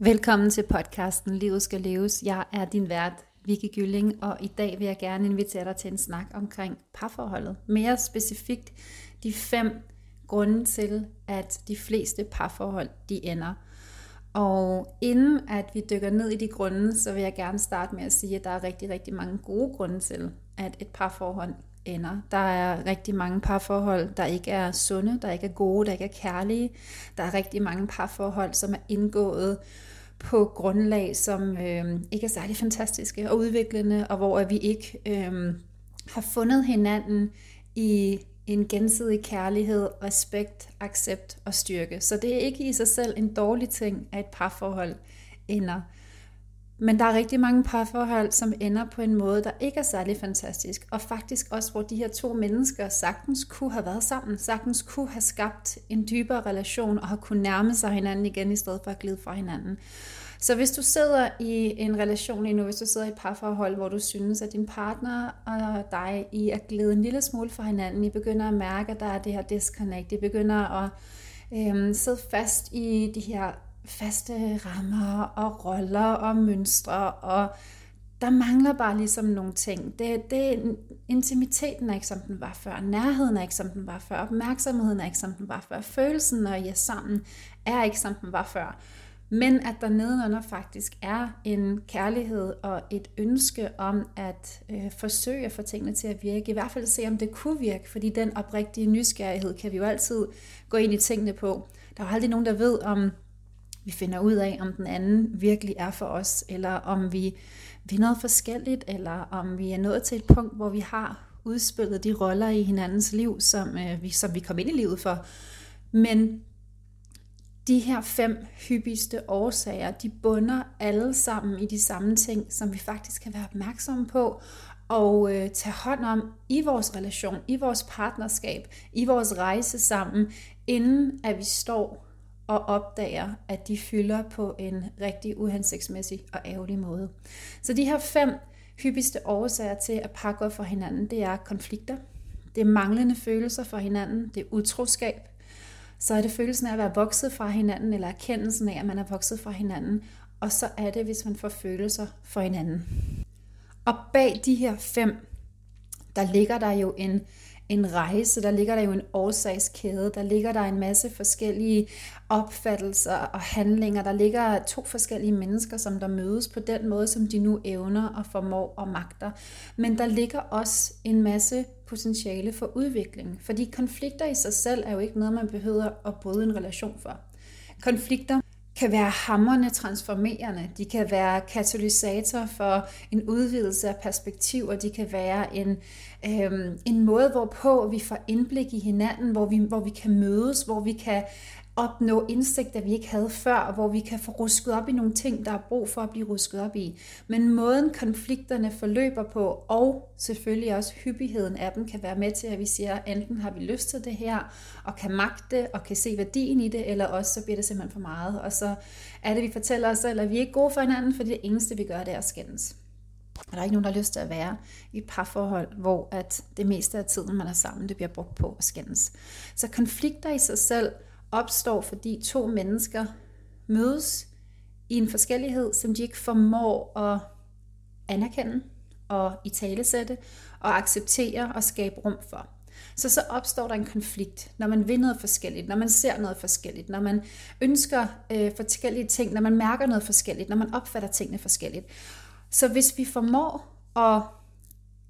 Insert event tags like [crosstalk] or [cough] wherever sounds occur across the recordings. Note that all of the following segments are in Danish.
Velkommen til podcasten Livet skal leves. Jeg er din vært, Vicky Gylling, og i dag vil jeg gerne invitere dig til en snak omkring parforholdet. Mere specifikt de fem grunde til, at de fleste parforhold de ender. Og inden at vi dykker ned i de grunde, så vil jeg gerne starte med at sige, at der er rigtig, rigtig mange gode grunde til, at et parforhold ender. Der er rigtig mange parforhold, der ikke er sunde, der ikke er gode, der ikke er kærlige. Der er rigtig mange parforhold, som er indgået på grundlag, som øh, ikke er særlig fantastiske og udviklende, og hvor vi ikke øh, har fundet hinanden i en gensidig kærlighed, respekt, accept og styrke. Så det er ikke i sig selv en dårlig ting, at et parforhold ender. Men der er rigtig mange parforhold, som ender på en måde, der ikke er særlig fantastisk. Og faktisk også, hvor de her to mennesker sagtens kunne have været sammen, sagtens kunne have skabt en dybere relation og har kunne nærme sig hinanden igen, i stedet for at glide fra hinanden. Så hvis du sidder i en relation endnu, nu, hvis du sidder i et parforhold, hvor du synes, at din partner og dig I er glædet en lille smule fra hinanden, I begynder at mærke, at der er det her disconnect, I begynder at øhm, sidde fast i de her faste rammer og roller og mønstre, og der mangler bare ligesom nogle ting. Det, det, intimiteten er ikke som den var før, nærheden er ikke som den var før, opmærksomheden er ikke som den var før, følelsen, når I er sammen, er ikke som den var før. Men at der nedenunder faktisk er en kærlighed og et ønske om at øh, forsøge at få tingene til at virke. I hvert fald se, om det kunne virke, fordi den oprigtige nysgerrighed kan vi jo altid gå ind i tingene på. Der er jo aldrig nogen, der ved, om vi finder ud af, om den anden virkelig er for os, eller om vi, vil noget forskelligt, eller om vi er nået til et punkt, hvor vi har udspillet de roller i hinandens liv, som, øh, vi, som vi kom ind i livet for. Men de her fem hyppigste årsager, de bunder alle sammen i de samme ting, som vi faktisk kan være opmærksomme på og øh, tage hånd om i vores relation, i vores partnerskab, i vores rejse sammen, inden at vi står og opdager, at de fylder på en rigtig uhensigtsmæssig og ærgerlig måde. Så de her fem hyppigste årsager til at pakke op for hinanden, det er konflikter, det er manglende følelser for hinanden, det er utroskab, så er det følelsen af at være vokset fra hinanden, eller erkendelsen af, at man er vokset fra hinanden, og så er det, hvis man får følelser for hinanden. Og bag de her fem, der ligger der jo en en rejse, der ligger der jo en årsagskæde, der ligger der en masse forskellige opfattelser og handlinger, der ligger to forskellige mennesker, som der mødes på den måde, som de nu evner og formår og magter. Men der ligger også en masse potentiale for udvikling, fordi konflikter i sig selv er jo ikke noget, man behøver at bryde en relation for. Konflikter kan være hammerne transformerende, de kan være katalysator for en udvidelse af perspektiv, og de kan være en, øhm, en måde, hvorpå vi får indblik i hinanden, hvor vi, hvor vi kan mødes, hvor vi kan opnå indsigter, vi ikke havde før, og hvor vi kan få rusket op i nogle ting, der er brug for at blive rusket op i. Men måden konflikterne forløber på, og selvfølgelig også hyppigheden af dem, kan være med til, at vi siger, enten har vi lyst til det her, og kan magte, og kan se værdien i det, eller også så bliver det simpelthen for meget. Og så er det, vi fortæller os selv, at vi er ikke gode for hinanden, for det eneste, vi gør, det er at skændes. Og der er ikke nogen, der har lyst til at være i et parforhold, hvor at det meste af tiden, man er sammen, det bliver brugt på at skændes. Så konflikter i sig selv opstår, fordi to mennesker mødes i en forskellighed, som de ikke formår at anerkende og i talesætte og acceptere og skabe rum for. Så så opstår der en konflikt, når man vil noget forskelligt, når man ser noget forskelligt, når man ønsker øh, forskellige ting, når man mærker noget forskelligt, når man opfatter tingene forskelligt. Så hvis vi formår at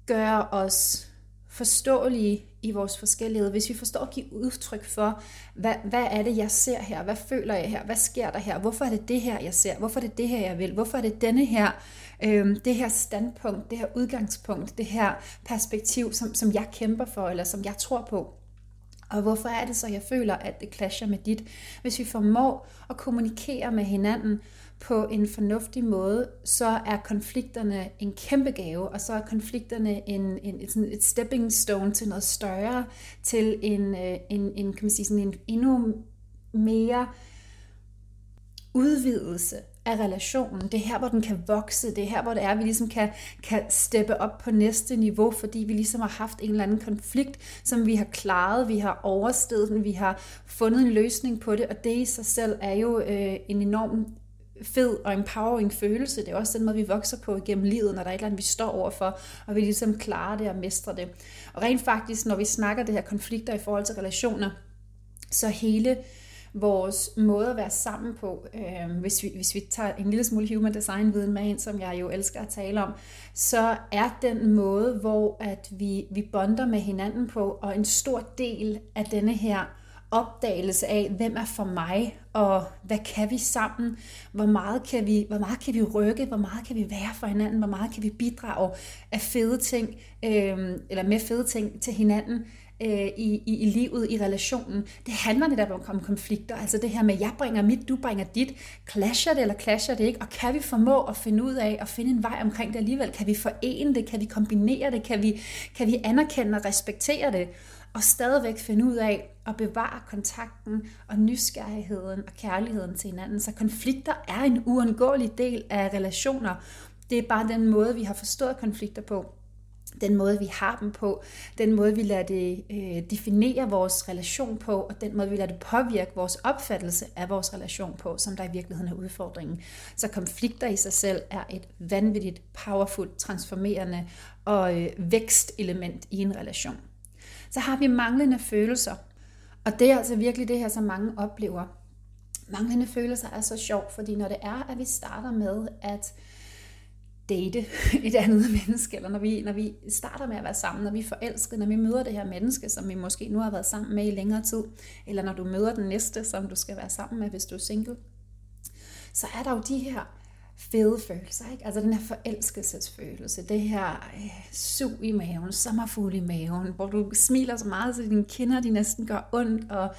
gøre os forståelige i vores forskellighed, hvis vi forstår at give udtryk for, hvad, hvad er det, jeg ser her, hvad føler jeg her, hvad sker der her, hvorfor er det det her, jeg ser, hvorfor er det det her, jeg vil, hvorfor er det denne her, øh, det her standpunkt, det her udgangspunkt, det her perspektiv, som, som jeg kæmper for, eller som jeg tror på. Og hvorfor er det så, jeg føler, at det clasher med dit? Hvis vi formår at kommunikere med hinanden på en fornuftig måde, så er konflikterne en kæmpe gave, og så er konflikterne en, en, et, sådan et stepping stone til noget større, til en, øh, en, en, kan man sige, sådan en endnu mere udvidelse af relationen. Det er her, hvor den kan vokse. Det er her, hvor det er, at vi ligesom kan, kan steppe op på næste niveau, fordi vi ligesom har haft en eller anden konflikt, som vi har klaret, vi har overstedet den, vi har fundet en løsning på det, og det i sig selv er jo øh, en enorm fed og empowering følelse. Det er også den måde, vi vokser på igennem livet, når der er et eller andet, vi står overfor, og vi ligesom klarer det og mestrer det. Og rent faktisk, når vi snakker det her konflikter i forhold til relationer, så hele vores måde at være sammen på, øh, hvis, vi, hvis vi tager en lille smule human design viden med ind, som jeg jo elsker at tale om, så er den måde, hvor at vi, vi bonder med hinanden på, og en stor del af denne her opdagelse af, hvem er for mig, og hvad kan vi sammen, hvor meget kan vi, hvor meget kan vi rykke, hvor meget kan vi være for hinanden, hvor meget kan vi bidrage af fede ting, øh, eller med fede ting til hinanden, øh, i, i, i livet, i relationen. Det handler netop om, konflikter. Altså det her med, jeg bringer mit, du bringer dit. Clasher det, eller clasher det ikke? Og kan vi formå at finde ud af, at finde en vej omkring det alligevel? Kan vi forene det? Kan vi kombinere det? Kan vi, kan vi anerkende og respektere det? Og stadigvæk finde ud af at bevare kontakten og nysgerrigheden og kærligheden til hinanden. Så konflikter er en uundgåelig del af relationer. Det er bare den måde, vi har forstået konflikter på den måde, vi har dem på, den måde, vi lader det øh, definere vores relation på, og den måde, vi lader det påvirke vores opfattelse af vores relation på, som der i virkeligheden er udfordringen. Så konflikter i sig selv er et vanvittigt, powerful, transformerende og øh, vækstelement i en relation. Så har vi manglende følelser, og det er altså virkelig det her, som mange oplever. Manglende følelser er så sjovt, fordi når det er, at vi starter med at date [laughs] et andet menneske, eller når vi, når vi starter med at være sammen, når vi er forelskede, når vi møder det her menneske, som vi måske nu har været sammen med i længere tid, eller når du møder den næste, som du skal være sammen med, hvis du er single, så er der jo de her fede følelser, ikke? Altså den her forelskelsesfølelse, det her øh, sug i maven, sommerfugl i maven, hvor du smiler så meget, så dine kinder de næsten gør ondt, og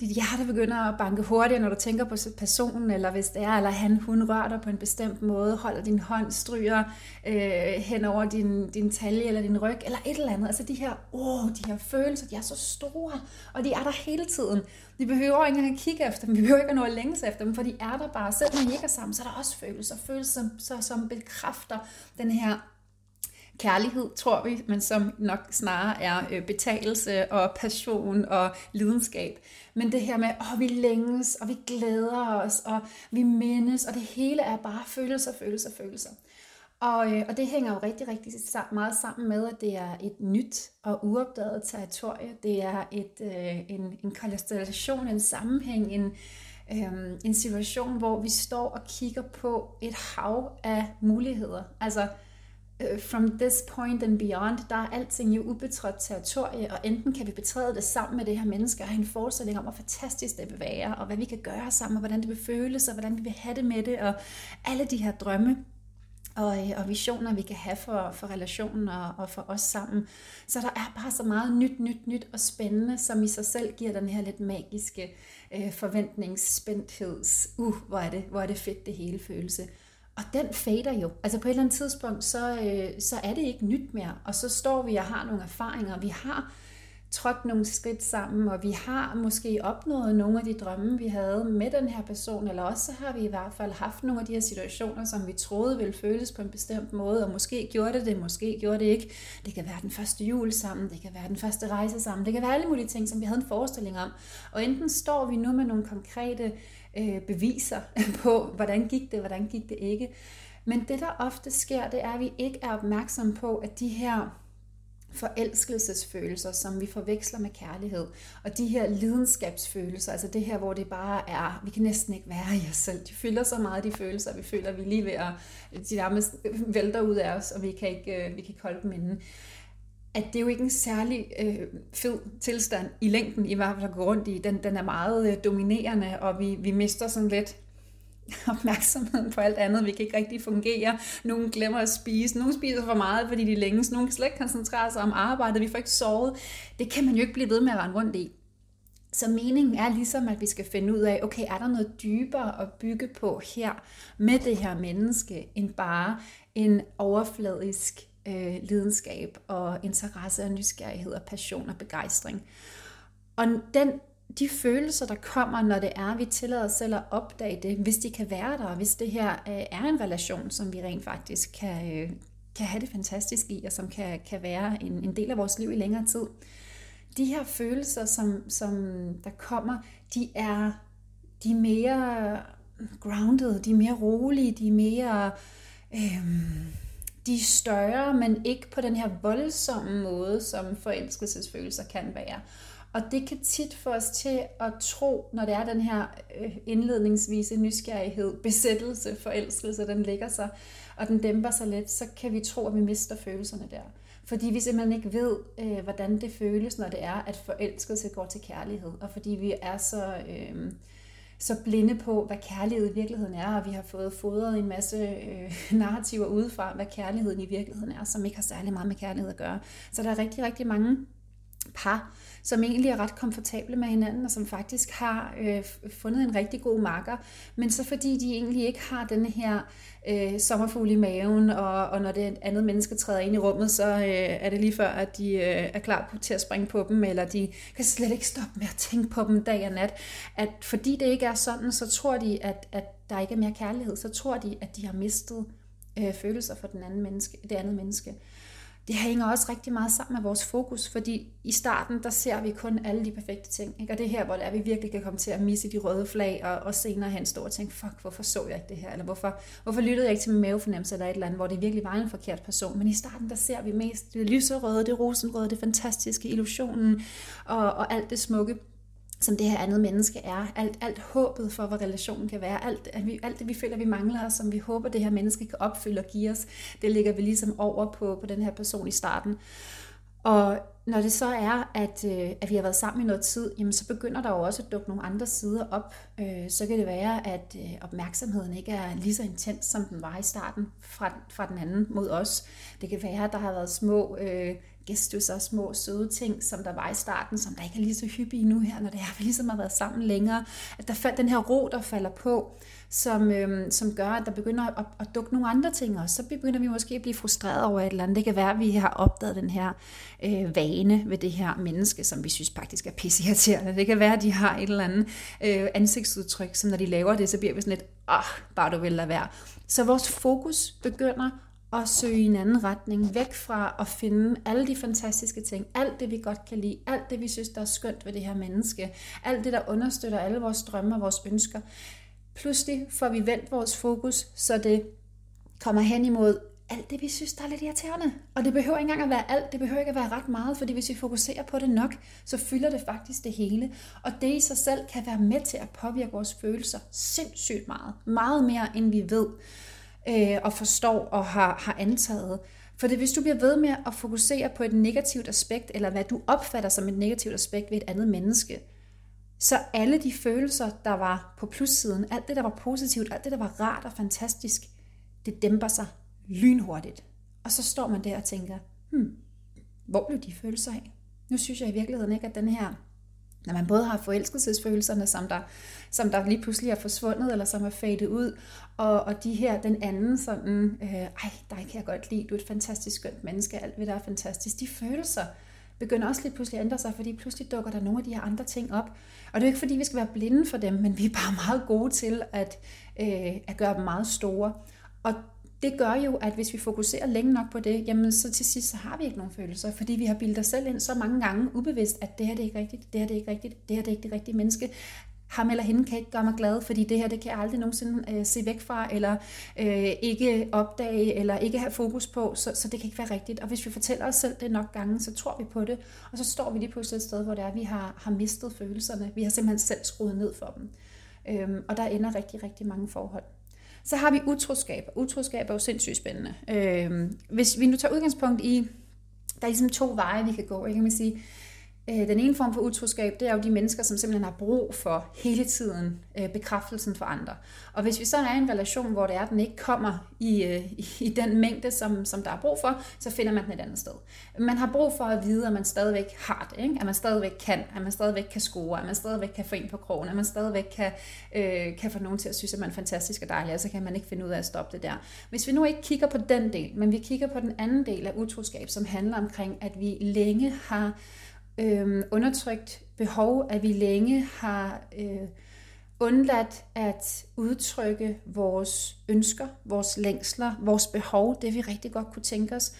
dit hjerte begynder at banke hurtigere, når du tænker på personen, eller hvis det er, eller han, hun rører dig på en bestemt måde, holder din hånd, stryger øh, hen over din, din talje eller din ryg, eller et eller andet. Altså de her, åh, de her følelser, de er så store, og de er der hele tiden. Vi behøver ikke engang at kigge efter dem, vi behøver ikke at nå at længes efter dem, for de er der bare. Selv når vi ikke er sammen, så er der også følelser. Følelser, som, som bekræfter den her kærlighed, tror vi, men som nok snarere er øh, betalelse og passion og lidenskab. Men det her med, at vi længes, og vi glæder os, og vi mindes, og det hele er bare følelser, følelser, følelser. Og, øh, og det hænger jo rigtig, rigtig meget sammen med, at det er et nyt og uopdaget territorie. Det er et, øh, en, en konstellation, en sammenhæng, en, øh, en situation, hvor vi står og kigger på et hav af muligheder. Altså, Øh, from this point and beyond, der er alting jo ubetrådt territorie, og enten kan vi betræde det sammen med det her menneske, og have en forestilling om, hvor fantastisk det vil være, og hvad vi kan gøre sammen, og hvordan det vil føles, og hvordan vi vil have det med det, og alle de her drømme og, øh, og visioner, vi kan have for, for relationen og, og for os sammen. Så der er bare så meget nyt, nyt, nyt og spændende, som i sig selv giver den her lidt magiske øh, forventningsspændtheds, uh, hvor er, det, hvor er det fedt det hele følelse. Og den fader jo. Altså på et eller andet tidspunkt, så, øh, så er det ikke nyt mere. Og så står vi og har nogle erfaringer. Vi har trådt nogle skridt sammen, og vi har måske opnået nogle af de drømme, vi havde med den her person, eller også så har vi i hvert fald haft nogle af de her situationer, som vi troede ville føles på en bestemt måde, og måske gjorde det det, måske gjorde det ikke. Det kan være den første jul sammen, det kan være den første rejse sammen, det kan være alle mulige ting, som vi havde en forestilling om. Og enten står vi nu med nogle konkrete øh, beviser [laughs] på, hvordan gik det, hvordan gik det ikke. Men det, der ofte sker, det er, at vi ikke er opmærksomme på, at de her forelskelsesfølelser, som vi forveksler med kærlighed, og de her lidenskabsfølelser, altså det her, hvor det bare er, vi kan næsten ikke være i os selv. De fylder så meget de følelser, vi føler, vi lige ved at, de nærmest vælter ud af os, og vi kan ikke, øh, vi kan ikke holde dem inde at det er jo ikke en særlig øh, fed tilstand i længden, i hvert fald at gå rundt i. Den, den er meget øh, dominerende, og vi, vi mister sådan lidt [laughs] opmærksomheden på alt andet. Vi kan ikke rigtig fungere. Nogle glemmer at spise. Nogle spiser for meget, fordi de længes. Nogle kan slet ikke koncentrere sig om arbejdet. Vi får ikke sovet. Det kan man jo ikke blive ved med at rende rundt i. Så meningen er ligesom, at vi skal finde ud af, okay, er der noget dybere at bygge på her med det her menneske, end bare en overfladisk øh, lidenskab og interesse og nysgerrighed og passion og begejstring. Og den, de følelser, der kommer, når det er, vi tillader os selv at opdage det, hvis de kan være der, hvis det her øh, er en relation, som vi rent faktisk kan, øh, kan have det fantastisk i, og som kan, kan være en, en del af vores liv i længere tid. De her følelser, som, som der kommer, de er, de er mere grounded, de er mere rolige, de er mere... Øh, de er større, men ikke på den her voldsomme måde, som forelskelsesfølelser kan være. Og det kan tit få os til at tro, når det er den her øh, indledningsvise nysgerrighed, besættelse, forelskelse, den ligger sig, og den dæmper sig lidt, så kan vi tro, at vi mister følelserne der. Fordi vi simpelthen ikke ved, øh, hvordan det føles, når det er, at forelskelse går til kærlighed. Og fordi vi er så... Øh, så blinde på, hvad kærlighed i virkeligheden er, og vi har fået fodret en masse øh, narrativer udefra, hvad kærligheden i virkeligheden er, som ikke har særlig meget med kærlighed at gøre. Så der er rigtig, rigtig mange par, som egentlig er ret komfortable med hinanden, og som faktisk har øh, fundet en rigtig god makker, men så fordi de egentlig ikke har den her øh, sommerfugl i maven, og, og når det andet menneske træder ind i rummet, så øh, er det lige før, at de øh, er klar til at springe på dem, eller de kan slet ikke stoppe med at tænke på dem dag og nat. At fordi det ikke er sådan, så tror de, at, at der ikke er mere kærlighed, så tror de, at de har mistet øh, følelser for den anden menneske, det andet menneske det hænger også rigtig meget sammen med vores fokus, fordi i starten, der ser vi kun alle de perfekte ting. Ikke? Og det er her, hvor det er, vi virkelig kan komme til at misse de røde flag, og, og senere hen stå og tænke, fuck, hvorfor så jeg ikke det her? Eller hvorfor, hvorfor lyttede jeg ikke til min mavefornemmelse eller et eller andet, hvor det virkelig var en forkert person? Men i starten, der ser vi mest det lyserøde, det rosenrøde, det fantastiske, illusionen og, og alt det smukke som det her andet menneske er. Alt, alt håbet for, hvad relationen kan være. Alt, at vi, alt det, vi føler, vi mangler, og som vi håber, det her menneske kan opfylde og give os, det ligger vi ligesom over på, på den her person i starten. Og når det så er, at, øh, at vi har været sammen i noget tid, jamen så begynder der jo også at dukke nogle andre sider op. Øh, så kan det være, at øh, opmærksomheden ikke er lige så intens, som den var i starten fra, fra den anden mod os. Det kan være, at der har været små øh, gestusser, små søde ting, som der var i starten, som der ikke er lige så hyppige nu her, når det er, [laughs] vi ligesom har været sammen længere. At der faldt den her ro, der falder på, som, øhm, som gør, at der begynder at, at dukke nogle andre ting også. Så begynder vi måske at blive frustreret over et eller andet. Det kan være, at vi har opdaget den her øh, vane ved det her menneske, som vi synes faktisk er pisseirriterende. Det kan være, at de har et eller andet øh, ansigtsudtryk, som når de laver det, så bliver vi sådan lidt, ah, bare du vil lade være. Så vores fokus begynder at søge i en anden retning, væk fra at finde alle de fantastiske ting, alt det vi godt kan lide, alt det vi synes, der er skønt ved det her menneske, alt det, der understøtter alle vores drømme og vores ønsker. Pludselig får vi vendt vores fokus, så det kommer hen imod alt det, vi synes, der er lidt irriterende. Og det behøver ikke engang at være alt, det behøver ikke at være ret meget, fordi hvis vi fokuserer på det nok, så fylder det faktisk det hele. Og det i sig selv kan være med til at påvirke vores følelser sindssygt meget. Meget mere, end vi ved øh, og forstår og har, har antaget. For det, hvis du bliver ved med at fokusere på et negativt aspekt, eller hvad du opfatter som et negativt aspekt ved et andet menneske, så alle de følelser, der var på plussiden, alt det, der var positivt, alt det, der var rart og fantastisk, det dæmper sig lynhurtigt. Og så står man der og tænker, hmm, hvor blev de følelser af? Nu synes jeg i virkeligheden ikke, at den her når man både har forelskelsesfølelserne, som der, som der lige pludselig er forsvundet, eller som er fadet ud, og, og de her, den anden sådan, øh, ej, dig kan jeg godt lide, du er et fantastisk skønt menneske, alt ved dig er fantastisk, de følelser begynder også lige pludselig at ændre sig, fordi pludselig dukker der nogle af de her andre ting op. Og det er jo ikke fordi, vi skal være blinde for dem, men vi er bare meget gode til at, øh, at gøre dem meget store. Og det gør jo, at hvis vi fokuserer længe nok på det, jamen så til sidst så har vi ikke nogen følelser, fordi vi har bildet os selv ind så mange gange ubevidst, at det her det er ikke rigtigt, det her det er ikke rigtigt, det her det er ikke det rigtige menneske. Ham eller hende kan ikke gøre mig glad, fordi det her det kan jeg aldrig nogensinde øh, se væk fra, eller øh, ikke opdage, eller ikke have fokus på, så, så det kan ikke være rigtigt. Og hvis vi fortæller os selv det nok gange, så tror vi på det, og så står vi lige pludselig et sted, hvor det er, vi har, har mistet følelserne. Vi har simpelthen selv skruet ned for dem. Øhm, og der ender rigtig, rigtig mange forhold. Så har vi utroskab. Utroskab er jo sindssygt spændende. Øh, hvis vi nu tager udgangspunkt i, der er ligesom to veje, vi kan gå. Ikke? Man sige, Øh, den ene form for utroskab, det er jo de mennesker, som simpelthen har brug for hele tiden øh, bekræftelsen for andre. Og hvis vi så er i en relation, hvor det er, at den ikke kommer øh, i, i den mængde, som, som der er brug for, så finder man den et andet sted. Man har brug for at vide, at man stadigvæk har det, ikke? at man stadigvæk kan, at man stadigvæk kan score, at man stadigvæk kan få en på krogen, at man stadigvæk kan, øh, kan få nogen til at synes, at man er fantastisk og dejlig, og så kan man ikke finde ud af at stoppe det der. Hvis vi nu ikke kigger på den del, men vi kigger på den anden del af utroskab, som handler omkring, at vi længe har øh, undertrykt behov, at vi længe har øh, undladt at udtrykke vores ønsker, vores længsler, vores behov, det vi rigtig godt kunne tænke os.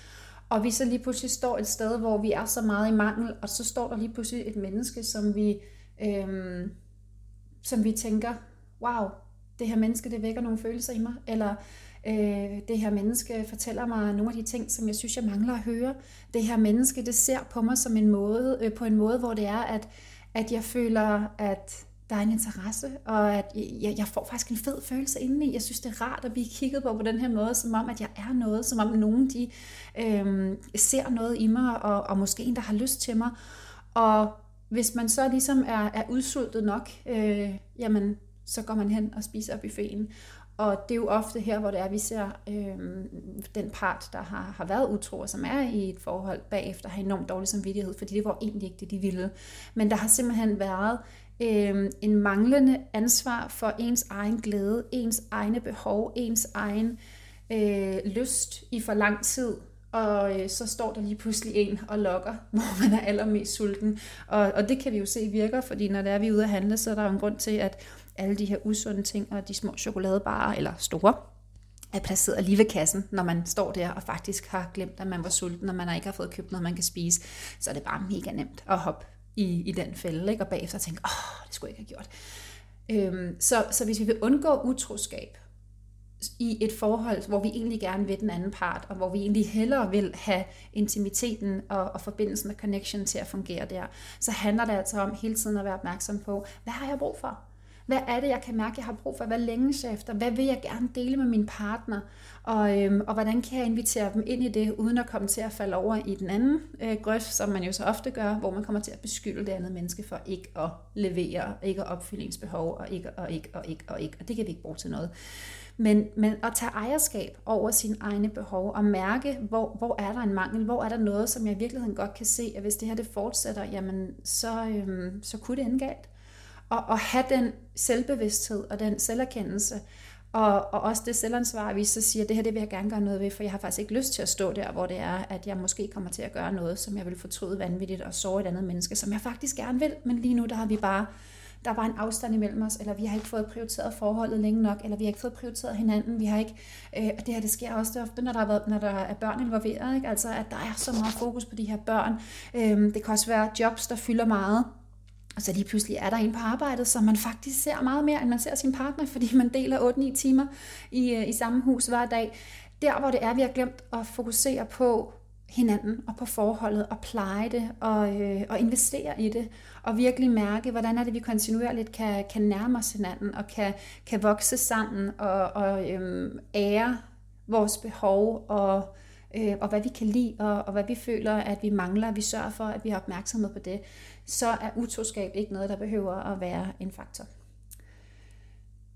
Og vi så lige pludselig står et sted, hvor vi er så meget i mangel, og så står der lige pludselig et menneske, som vi, øh, som vi tænker, wow, det her menneske, det vækker nogle følelser i mig, eller øh, det her menneske fortæller mig nogle af de ting, som jeg synes, jeg mangler at høre. Det her menneske, det ser på mig som en måde, øh, på en måde, hvor det er, at, at jeg føler, at der er en interesse, og at jeg, jeg får faktisk en fed følelse indeni. Jeg synes, det er rart at blive kigget på på den her måde, som om, at jeg er noget, som om nogen de øh, ser noget i mig, og, og måske en, der har lyst til mig. Og hvis man så ligesom er, er udsultet nok, øh, jamen, så går man hen og spiser af buffeten. Og det er jo ofte her, hvor det er, at vi ser øh, den part, der har, har været utro, og som er i et forhold bagefter, har enormt dårlig samvittighed, fordi det var egentlig ikke det, de ville. Men der har simpelthen været øh, en manglende ansvar for ens egen glæde, ens egne behov, ens egen øh, lyst i for lang tid. Og øh, så står der lige pludselig en og lokker, [laughs] hvor man er allermest sulten. Og, og det kan vi jo se virker, fordi når det er, vi er ude at handle, så er der jo en grund til, at alle de her usunde ting og de små chokoladebarer, eller store, er placeret lige ved kassen, når man står der og faktisk har glemt, at man var sulten, og man ikke har fået købt noget, man kan spise. Så er det bare mega nemt at hoppe i, i den fælde, ikke? og bagefter tænke, åh, det skulle jeg ikke have gjort. Øhm, så, så hvis vi vil undgå utroskab i et forhold, hvor vi egentlig gerne vil den anden part, og hvor vi egentlig hellere vil have intimiteten og, og forbindelsen og connection til at fungere der, så handler det altså om hele tiden at være opmærksom på, hvad har jeg brug for? Hvad er det, jeg kan mærke, jeg har brug for? Hvad længes jeg efter? Hvad vil jeg gerne dele med min partner? Og, øhm, og hvordan kan jeg invitere dem ind i det, uden at komme til at falde over i den anden øh, grøft, som man jo så ofte gør, hvor man kommer til at beskylde det andet menneske for ikke at levere, ikke at opfylde ens behov, og ikke, og ikke, og ikke, og ikke. Og det kan vi ikke bruge til noget. Men, men at tage ejerskab over sine egne behov og mærke, hvor, hvor er der en mangel, hvor er der noget, som jeg i virkeligheden godt kan se, at hvis det her det fortsætter, jamen så, øhm, så kunne det ende galt og, og have den selvbevidsthed og den selverkendelse, og, og også det selvansvar, vi så siger, det her det vil jeg gerne gøre noget ved, for jeg har faktisk ikke lyst til at stå der, hvor det er, at jeg måske kommer til at gøre noget, som jeg vil fortryde vanvittigt og såre et andet menneske, som jeg faktisk gerne vil, men lige nu der har vi bare der var en afstand imellem os, eller vi har ikke fået prioriteret forholdet længe nok, eller vi har ikke fået prioriteret hinanden, vi har ikke, øh, og det her det sker også det ofte, når der, er, været, når der er børn involveret, ikke? altså at der er så meget fokus på de her børn. Øh, det kan også være jobs, der fylder meget, og så lige pludselig er der en på arbejdet, som man faktisk ser meget mere, end man ser sin partner, fordi man deler 8-9 timer i, øh, i samme hus hver dag. Der, hvor det er, vi har glemt at fokusere på hinanden og på forholdet og pleje det og, øh, og investere i det og virkelig mærke, hvordan er det, vi kontinuerligt kan, kan nærme os hinanden og kan, kan vokse sammen og, og øh, ære vores behov og øh, og hvad vi kan lide, og, og hvad vi føler, at vi mangler, vi sørger for, at vi har opmærksomhed på det, så er utroskab ikke noget, der behøver at være en faktor.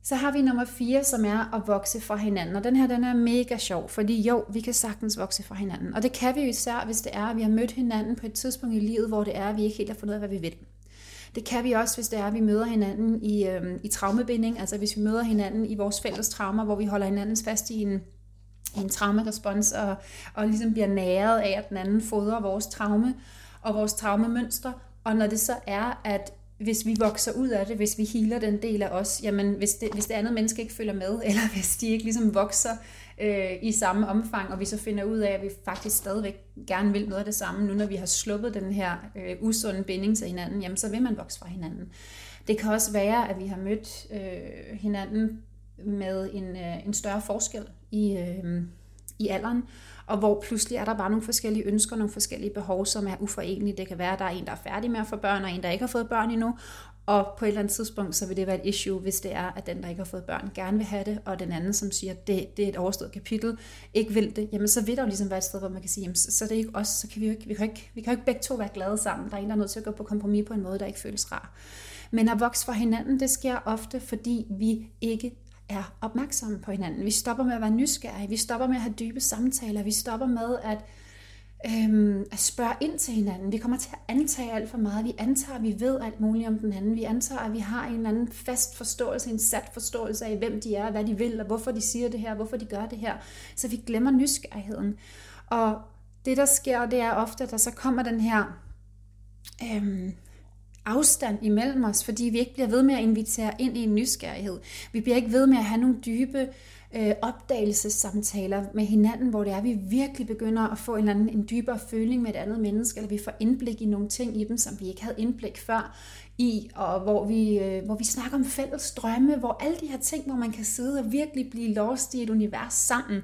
Så har vi nummer 4, som er at vokse fra hinanden. Og den her, den er mega sjov, fordi jo, vi kan sagtens vokse fra hinanden. Og det kan vi jo især, hvis det er, at vi har mødt hinanden på et tidspunkt i livet, hvor det er, at vi ikke helt har fundet ud af, hvad vi vil. Det kan vi også, hvis det er, at vi møder hinanden i, øhm, i traumebinding, altså hvis vi møder hinanden i vores fælles traumer, hvor vi holder hinanden fast i en, en traumerespons, og, og ligesom bliver næret af, at den anden fodrer vores traume og vores traumemønster. Og når det så er, at hvis vi vokser ud af det, hvis vi healer den del af os, jamen hvis det, hvis det andet menneske ikke følger med, [laughs] eller hvis de ikke ligesom vokser øh, i samme omfang, og vi så finder ud af, at vi faktisk stadigvæk gerne vil noget af det samme, nu når vi har sluppet den her øh, usunde binding til hinanden, jamen så vil man vokse fra hinanden. Det kan også være, at vi har mødt øh, hinanden med en, øh, en større forskel i, øh, i alderen, og hvor pludselig er der bare nogle forskellige ønsker, nogle forskellige behov, som er uforenelige. Det kan være, at der er en, der er færdig med at få børn, og en, der ikke har fået børn endnu, og på et eller andet tidspunkt, så vil det være et issue, hvis det er, at den, der ikke har fået børn, gerne vil have det, og den anden, som siger, at det, det er et overstået kapitel, ikke vil det, jamen så vil der jo ligesom være et sted, hvor man kan sige, jamen, så, så det er ikke os, så kan vi jo ikke, vi kan ikke, vi kan jo ikke begge to være glade sammen. Der er en, der er nødt til at gå på kompromis på en måde, der ikke føles rar. Men at vokse fra hinanden, det sker ofte, fordi vi ikke er opmærksomme på hinanden. Vi stopper med at være nysgerrige, vi stopper med at have dybe samtaler, vi stopper med at, øhm, at spørge ind til hinanden. Vi kommer til at antage alt for meget. Vi antager, at vi ved alt muligt om den anden. Vi antager, at vi har en eller anden fast forståelse, en sat forståelse af, hvem de er, hvad de vil, og hvorfor de siger det her, hvorfor de gør det her. Så vi glemmer nysgerrigheden. Og det, der sker, det er ofte, at der så kommer den her øhm, afstand imellem os, fordi vi ikke bliver ved med at invitere ind i en nysgerrighed. Vi bliver ikke ved med at have nogle dybe øh, opdagelsessamtaler med hinanden, hvor det er, at vi virkelig begynder at få en, eller anden, en dybere føling med et andet menneske, eller vi får indblik i nogle ting i dem, som vi ikke havde indblik før i, og hvor vi, øh, hvor vi snakker om fælles drømme, hvor alle de her ting, hvor man kan sidde og virkelig blive lost i et univers sammen.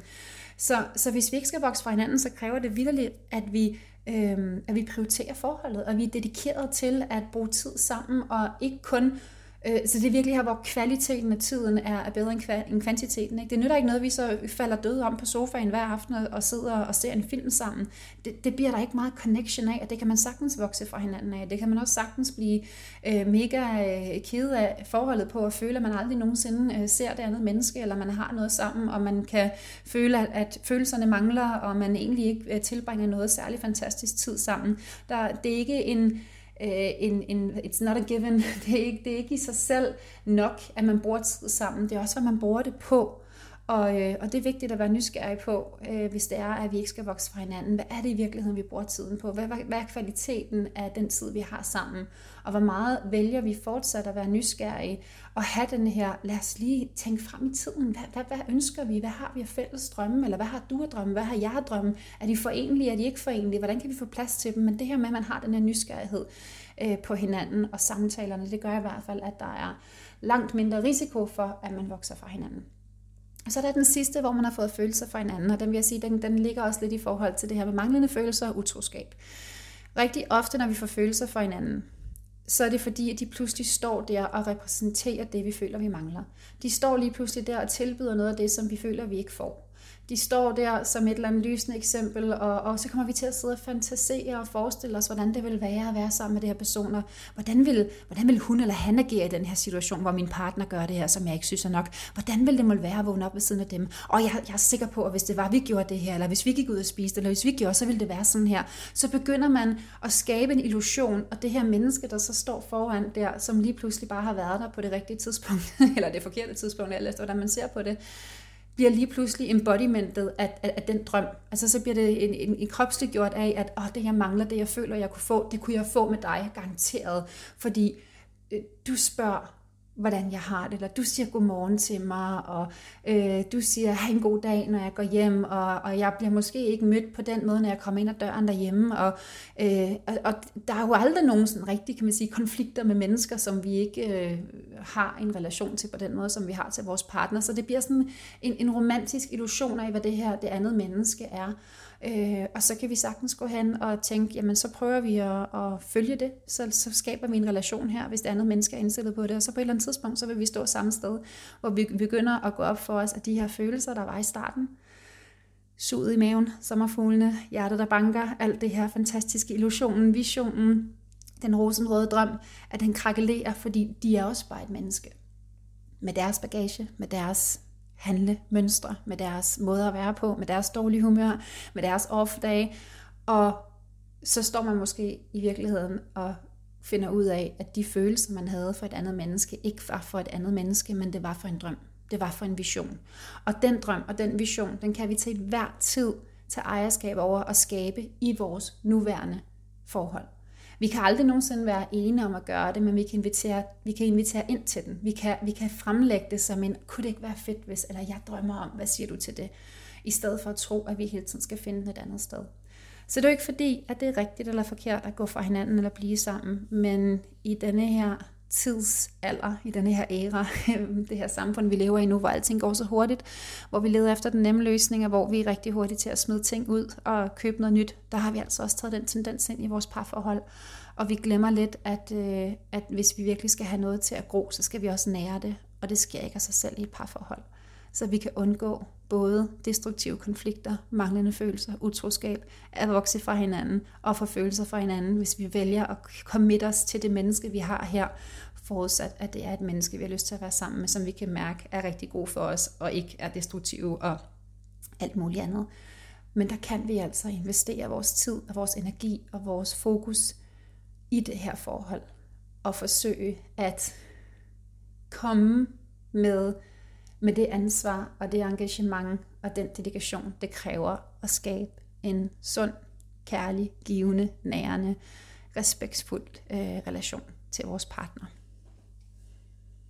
Så, så hvis vi ikke skal vokse fra hinanden, så kræver det vidderligt, at vi, øh, at vi prioriterer forholdet, og vi er dedikeret til at bruge tid sammen, og ikke kun Øh, så det er virkelig her, hvor kvaliteten af tiden er bedre end kvantiteten. Ikke? Det nytter ikke noget, vi så falder døde om på sofaen hver aften og sidder og ser en film sammen. Det, det bliver der ikke meget connection af, og det kan man sagtens vokse fra hinanden af. Det kan man også sagtens blive øh, mega øh, ked af forholdet på, at føle, at man aldrig nogensinde øh, ser det andet menneske, eller man har noget sammen, og man kan føle, at, at følelserne mangler, og man egentlig ikke øh, tilbringer noget særlig fantastisk tid sammen. Der, det er ikke en Øh, en, en, it's not a given. [laughs] Det er, ikke, det er ikke i sig selv nok, at man bruger tid sammen. Det er også, hvad man bruger det på. Og, øh, og det er vigtigt at være nysgerrig på, øh, hvis det er, at vi ikke skal vokse fra hinanden. Hvad er det i virkeligheden, vi bruger tiden på? Hvad, hvad, hvad er kvaliteten af den tid, vi har sammen? Og hvor meget vælger vi fortsat at være nysgerrige og have den her, lad os lige tænke frem i tiden. Hvad, hvad, hvad ønsker vi? Hvad har vi af fælles drømme? Eller hvad har du af drømme? Hvad har jeg af drømme? Er de forenlige? Er de ikke forenlige? Hvordan kan vi få plads til dem? Men det her med, at man har den her nysgerrighed øh, på hinanden og samtalerne, det gør i hvert fald, at der er langt mindre risiko for, at man vokser fra hinanden. Og så er der den sidste, hvor man har fået følelser for hinanden, og den vil jeg sige, den, den ligger også lidt i forhold til det her med manglende følelser og utroskab. Rigtig ofte, når vi får følelser for hinanden, så er det fordi, at de pludselig står der og repræsenterer det, vi føler, vi mangler. De står lige pludselig der og tilbyder noget af det, som vi føler, vi ikke får de står der som et eller andet lysende eksempel, og, og så kommer vi til at sidde og fantasere og forestille os, hvordan det vil være at være sammen med det her personer. Hvordan vil, hvordan vil hun eller han agere i den her situation, hvor min partner gør det her, som jeg ikke synes er nok? Hvordan vil det måtte være at vågne op ved siden af dem? Og jeg, jeg er sikker på, at hvis det var, at vi gjorde det her, eller hvis vi gik ud og spiste, eller hvis vi gjorde, så ville det være sådan her. Så begynder man at skabe en illusion, og det her menneske, der så står foran der, som lige pludselig bare har været der på det rigtige tidspunkt, [laughs] eller det forkerte tidspunkt, eller hvordan man ser på det, bliver lige pludselig embodimentet af, af, af den drøm. Altså så bliver det en, en, en kropslig gjort af, at Åh, det jeg mangler, det jeg føler, jeg kunne få, det kunne jeg få med dig, garanteret. Fordi øh, du spørger, hvordan jeg har det, eller du siger godmorgen til mig, og øh, du siger, have en god dag, når jeg går hjem, og, og jeg bliver måske ikke mødt på den måde, når jeg kommer ind ad døren derhjemme, og, øh, og, og der er jo aldrig nogen sådan rigtig, kan man sige, konflikter med mennesker, som vi ikke øh, har en relation til på den måde, som vi har til vores partner, så det bliver sådan en, en romantisk illusion af, hvad det her, det andet menneske er, Øh, og så kan vi sagtens gå hen og tænke, jamen så prøver vi at, at følge det, så, så skaber vi en relation her, hvis det andet menneske er indstillet på det, og så på et eller andet tidspunkt, så vil vi stå samme sted, hvor vi begynder at gå op for os, at de her følelser, der var i starten, suget i maven, sommerfuglene, hjertet der banker, alt det her fantastiske illusionen, visionen, den rosenrøde drøm, at den krakelerer, fordi de er også bare et menneske. Med deres bagage, med deres handlemønstre, med deres måde at være på, med deres dårlige humør, med deres off-dag, og så står man måske i virkeligheden og finder ud af, at de følelser, man havde for et andet menneske, ikke var for et andet menneske, men det var for en drøm. Det var for en vision. Og den drøm og den vision, den kan vi til hver tid tage ejerskab over og skabe i vores nuværende forhold. Vi kan aldrig nogensinde være enige om at gøre det, men vi kan invitere, vi kan invitere ind til den. Vi kan, vi kan fremlægge det som en, kunne det ikke være fedt, hvis, eller jeg drømmer om, hvad siger du til det? I stedet for at tro, at vi hele tiden skal finde den et andet sted. Så det er jo ikke fordi, at det er rigtigt eller forkert at gå fra hinanden eller blive sammen, men i denne her tidsalder, i denne her æra, [laughs] det her samfund, vi lever i nu, hvor alting går så hurtigt, hvor vi leder efter den nemme løsning, og hvor vi er rigtig hurtige til at smide ting ud og købe noget nyt, der har vi altså også taget den tendens ind i vores parforhold. Og vi glemmer lidt, at, øh, at hvis vi virkelig skal have noget til at gro, så skal vi også nære det, og det sker ikke af sig selv i et parforhold. Så vi kan undgå både destruktive konflikter, manglende følelser, utroskab, at vokse fra hinanden og få følelser fra hinanden, hvis vi vælger at komme os til det menneske, vi har her, forudsat, at det er et menneske, vi har lyst til at være sammen med, som vi kan mærke er rigtig god for os, og ikke er destruktive og alt muligt andet. Men der kan vi altså investere vores tid og vores energi og vores fokus i det her forhold, og forsøge at komme med med det ansvar og det engagement og den dedikation, det kræver at skabe en sund, kærlig, givende, nærende, respektfuld øh, relation til vores partner.